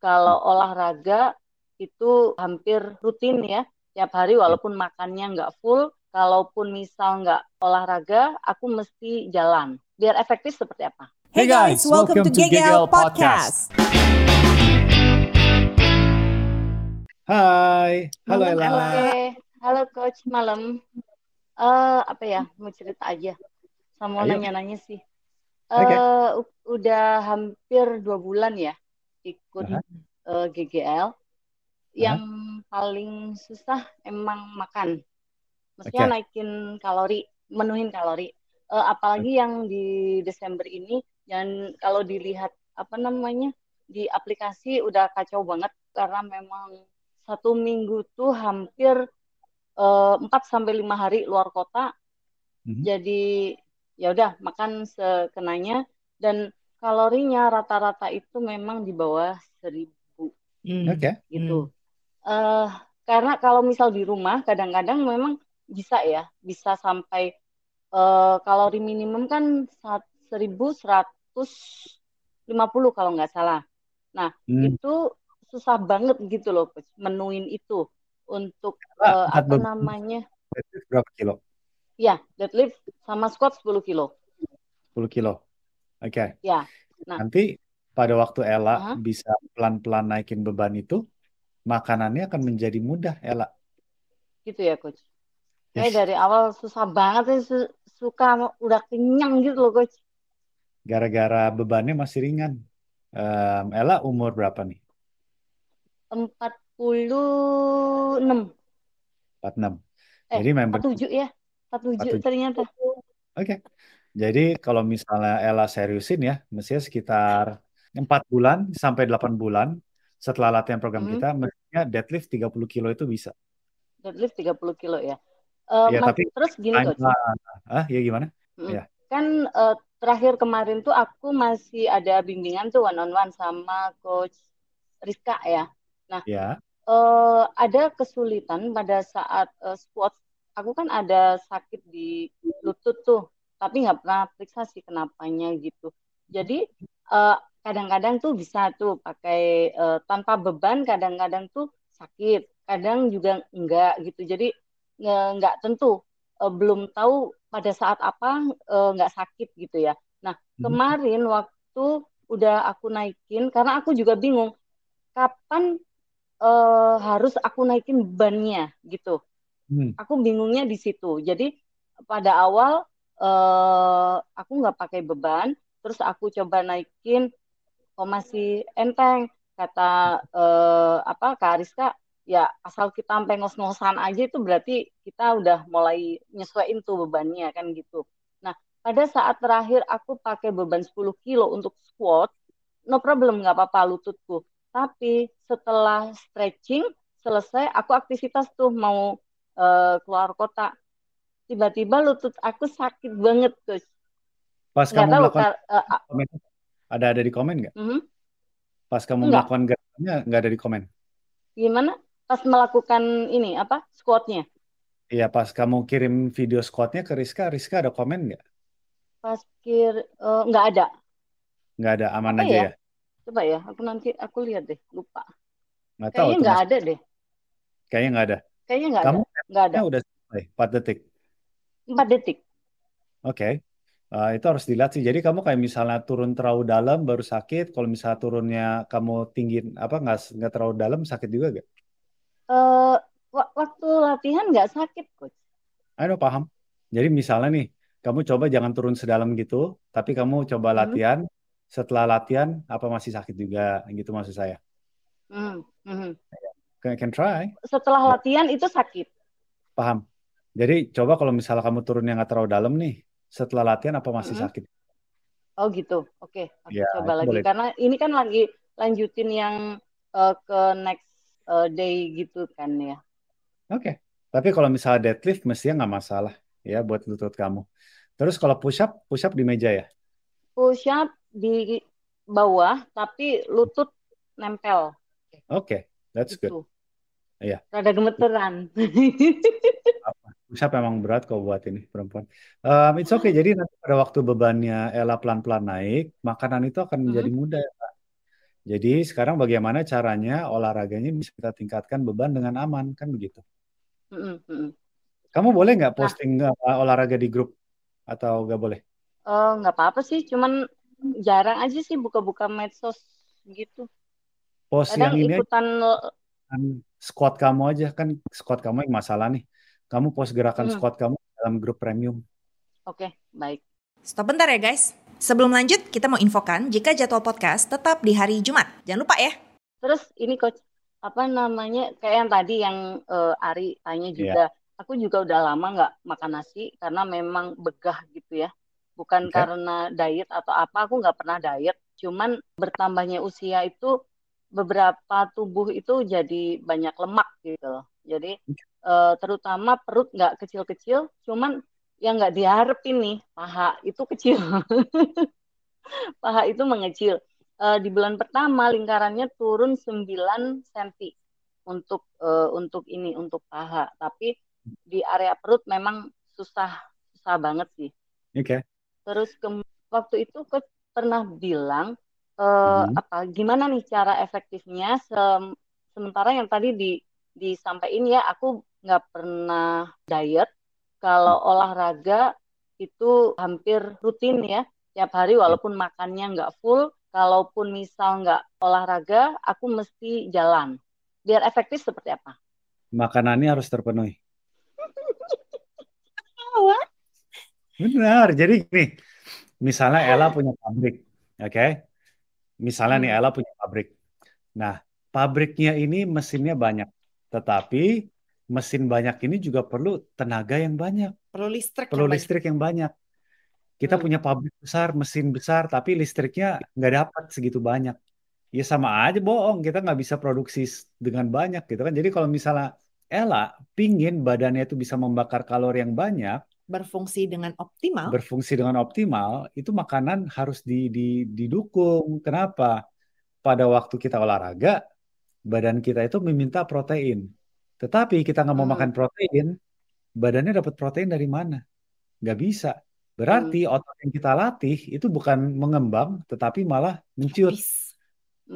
kalau olahraga itu hampir rutin ya tiap hari walaupun makannya nggak full kalaupun misal nggak olahraga aku mesti jalan biar efektif seperti apa Hey guys, welcome, to GGL Podcast. Hai, halo Ella. Oke, halo coach malam. Eh apa ya? Mau cerita aja. Sama nanya-nanya sih. Eh Oke. u- udah hampir dua bulan ya ikut Aha. eh, GGL. Yang paling susah emang makan. Maksudnya Oke. naikin kalori, menuhin kalori. Eh, apalagi yang di Desember ini, dan kalau dilihat apa namanya di aplikasi udah kacau banget karena memang satu minggu tuh hampir eh, 4 sampai lima hari luar kota. Mhm. Jadi ya udah makan sekenanya dan kalorinya rata-rata itu memang di bawah seribu Oke. gitu. eh karena kalau misal di rumah kadang-kadang memang bisa ya, bisa sampai eh, kalori minimum kan saat 1150 kalau nggak salah. Nah, Hmm. itu susah banget gitu loh, menuin itu untuk eh, angkat apa beban namanya? deadlift berapa kilo? Ya, deadlift sama squat 10 kilo. 10 kilo. Oke. Ya. Nah. Nanti pada waktu Ella Aha. bisa pelan-pelan naikin beban itu, makanannya akan menjadi mudah, Ella. Gitu ya, Coach. Kayak Yes. dari awal susah banget sih, su- suka udah kenyang gitu loh, Coach. Gara-gara bebannya masih ringan. Em, Ella umur berapa nih? 46. 46. Eh, Jadi member 47 ya. 47 47. ternyata. Oke. Jadi kalau misalnya Ella seriusin ya, mestinya sekitar 4 bulan sampai 8 bulan setelah latihan program Mhm. kita, mestinya deadlift 30 kilo itu bisa. Deadlift 30 kilo ya. Eh, Ya, Mas, tapi terus gini, Coach. Ah, ya gimana? Mm. Ya. Kan eh, terakhir kemarin tuh aku masih ada bimbingan tuh one on one sama coach Rizka ya. Nah, Ya. eh, ada kesulitan pada saat eh, squat. Aku kan ada sakit di lutut tuh, tapi nggak pernah periksa sih kenapanya gitu. Jadi eh, kadang-kadang tuh bisa tuh pakai eh, tanpa beban, kadang-kadang tuh sakit, kadang juga enggak gitu. Jadi nggak tentu, Eh, belum tahu pada saat apa eh, nggak sakit gitu ya. Nah, Mhm. kemarin waktu udah aku naikin, karena aku juga bingung kapan eh, harus aku naikin bebannya gitu. Hmm. Aku bingungnya di situ. Jadi pada awal eh, aku nggak pakai beban, terus aku coba naikin, kok masih enteng. Kata eh, apa Kak Ariska, ya asal kita sampai ngos-ngosan aja itu berarti kita udah mulai nyesuaiin tuh bebannya kan gitu. Nah, pada saat terakhir aku pakai beban 10 kilo untuk squat, no problem, nggak apa-apa lututku. Tapi setelah stretching, selesai, aku aktivitas tuh mau eh, keluar kota. Tiba-tiba lutut aku sakit banget, Coach. Pas Nggak kamu tahu, melakukan komen, ada ada di komen nggak? mhm. Pas kamu Enggak. melakukan gerakannya nggak ada di komen. Gimana? Pas melakukan ini, apa, squatnya? Iya, pas kamu kirim video squatnya ke Rizka, Rizka ada komen nggak? Pas kir, eh, nggak ada. Nggak ada, aman Apa aja ya? ya. Coba ya, aku nanti, aku lihat deh, lupa. Nggak tahu Kayaknya nggak ada deh. Kayaknya nggak ada. Kayaknya nggak ada. Kamu Nggak ada. udah selesai, 4 detik. 4 detik. Oke. Eh, itu harus dilihat sih. Jadi kamu kayak misalnya turun terlalu dalam baru sakit. Kalau misalnya turunnya kamu tinggi apa nggak nggak terlalu dalam sakit juga gak? Eh, wa- waktu latihan nggak sakit, Coach. Ayo paham. Jadi misalnya nih, kamu coba jangan turun sedalam gitu, tapi kamu coba Hmm. latihan. Setelah latihan apa masih sakit juga gitu maksud saya. Hmm, mhm. Can, can try, Setelah latihan itu sakit. paham. Jadi coba kalau misalnya kamu turunnya nggak terlalu dalam nih, setelah latihan apa masih Mhm. sakit? Oh gitu. Oke, aku Ya, coba lagi. boleh. Karena ini kan lagi lanjutin yang eh, ke next eh, day gitu kan ya. Oke. Tapi kalau misalnya deadlift mestinya nggak masalah ya buat lutut kamu. Terus kalau push up, push up di meja ya. Push up di bawah tapi lutut nempel Oke, that's good. gitu. Iya. Rada gemeteran. Push up emang berat kok buat ini perempuan. Um, it's okay. Jadi nanti pada waktu bebannya Ella pelan-pelan naik, makanan itu akan menjadi Mhm. mudah. ya, Kak. Jadi sekarang bagaimana caranya olahraganya bisa kita tingkatkan beban dengan aman kan begitu? Mm-mm, mm-mm. Kamu boleh nggak Nah, posting uh, olahraga di grup atau nggak boleh? eh, nggak apa-apa sih, cuman jarang aja sih buka-buka medsos gitu. Post Kadang yang ini ikutan, kan squad kamu aja kan squad kamu yang masalah nih. Kamu post gerakan mm, squad kamu dalam grup premium. oke, baik. Stop bentar ya guys. Sebelum lanjut, kita mau infokan jika jadwal podcast tetap di hari Jumat. Jangan lupa ya. Terus ini coach, apa namanya, kayak yang tadi yang eh, Ari tanya Iya. juga, aku juga udah lama nggak makan nasi karena memang begah gitu ya. Bukan Oke. karena diet atau apa, aku nggak pernah diet. Cuman bertambahnya usia itu beberapa tubuh itu jadi banyak lemak gitu loh. Jadi eh, terutama perut nggak kecil-kecil, cuman yang nggak diharapin nih paha itu kecil, paha itu mengecil. Eh, di bulan pertama lingkarannya turun 9 cm untuk eh, untuk ini untuk paha, tapi di area perut memang susah susah banget sih. Oke. Terus ke, waktu itu coach pernah bilang eh, Mhm. apa gimana nih cara efektifnya Sem- sementara yang tadi di disampaikan ya aku nggak pernah diet kalau olahraga itu hampir rutin ya tiap hari walaupun makannya nggak full kalaupun misal nggak olahraga aku mesti jalan biar efektif seperti apa Makanannya harus terpenuhi. Benar. Jadi gini, misalnya Ella punya pabrik, oke? Misalnya nih Hmm. Ella punya pabrik. Nah, pabriknya ini mesinnya banyak, tetapi mesin banyak ini juga perlu tenaga yang banyak, Perlu listrik perlu yang banyak. listrik yang banyak. Kita Hmm. punya pabrik besar, mesin besar, tapi listriknya nggak dapat segitu banyak. Ya sama aja bohong, kita nggak bisa produksi dengan banyak gitu kan. Jadi kalau misalnya Ella pingin badannya itu bisa membakar kalori yang banyak, Berfungsi dengan optimal. berfungsi dengan optimal, itu makanan harus di, di- didukung. Kenapa? Pada waktu kita olahraga, badan kita itu meminta protein. Tetapi kita nggak mau Hmm. makan protein, badannya dapat protein dari mana? Nggak bisa. Hmm. Berarti otot yang kita latih itu bukan mengembang, tetapi malah menciut, Habis.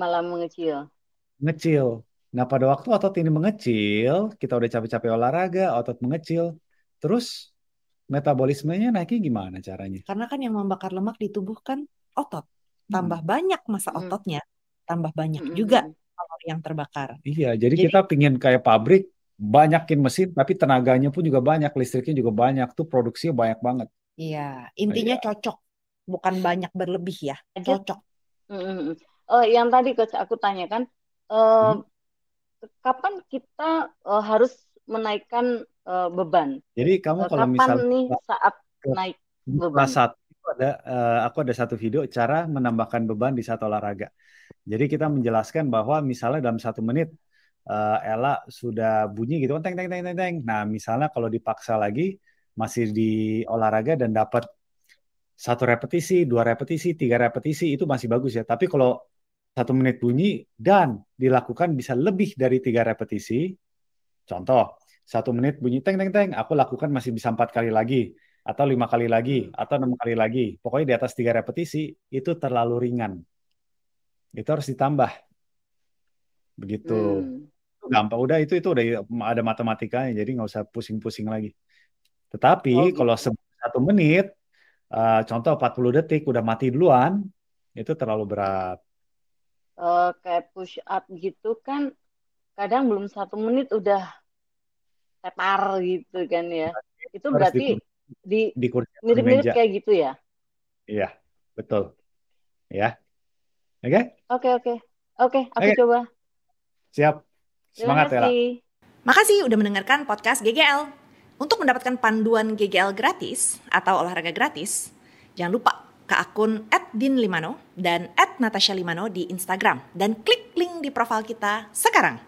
malah mengecil ngecil. Nah, pada waktu otot ini mengecil, kita udah capek-capek olahraga, otot mengecil, terus metabolismenya naiknya gimana caranya? Karena kan yang membakar lemak di tubuh kan otot. Hmm. Tambah banyak masa Hmm. ototnya, tambah banyak Hmm, juga hmm, hmm. kalori yang terbakar. Iya, jadi Jadi kita pingin kayak pabrik, banyakin mesin, tapi tenaganya pun juga banyak, listriknya juga banyak, tuh produksinya banyak banget. iya, Nah, intinya iya. cocok. Bukan banyak berlebih ya. Cocok. Hmm, hmm, hmm. Oh, yang tadi coach aku tanyakan eh, Hmm. kapan kita eh, harus menaikkan eh, beban Jadi kamu Eh, kalau kapan misal nih saat ke naik beban itu ada, eh, aku ada satu video cara menambahkan beban di saat olahraga. Jadi kita menjelaskan bahwa misalnya dalam satu menit eh, Ella sudah bunyi gitu kan teng teng teng teng teng. Nah misalnya kalau dipaksa lagi masih di olahraga dan dapat satu repetisi, dua repetisi, tiga repetisi itu masih bagus ya. Tapi kalau satu menit bunyi dan dilakukan bisa lebih dari tiga repetisi, contoh satu menit bunyi teng teng teng, aku lakukan masih bisa empat kali lagi atau lima kali lagi atau enam kali lagi. Pokoknya di atas tiga repetisi itu terlalu ringan. Itu harus ditambah. Begitu. Hmm. Gampang. Udah itu itu udah ada matematikanya, jadi nggak usah pusing-pusing lagi. Tetapi Oh kalau gitu. se- satu menit, eh, contoh 40 detik udah mati duluan, itu terlalu berat. Eh, kayak push up gitu kan kadang belum satu menit udah tepar gitu kan ya. Itu Harus di, berarti di di di mirip-mirip kayak gitu ya. Iya, betul. Ya, oke, Oke oke. Oke, aku oke, coba. siap. Terima Semangat ya. Makasih udah mendengarkan podcast GGL. Untuk mendapatkan panduan GGL gratis atau olahraga gratis, jangan lupa ke akun @dinlimano dan @natashalimano di Instagram dan klik link di profil kita sekarang.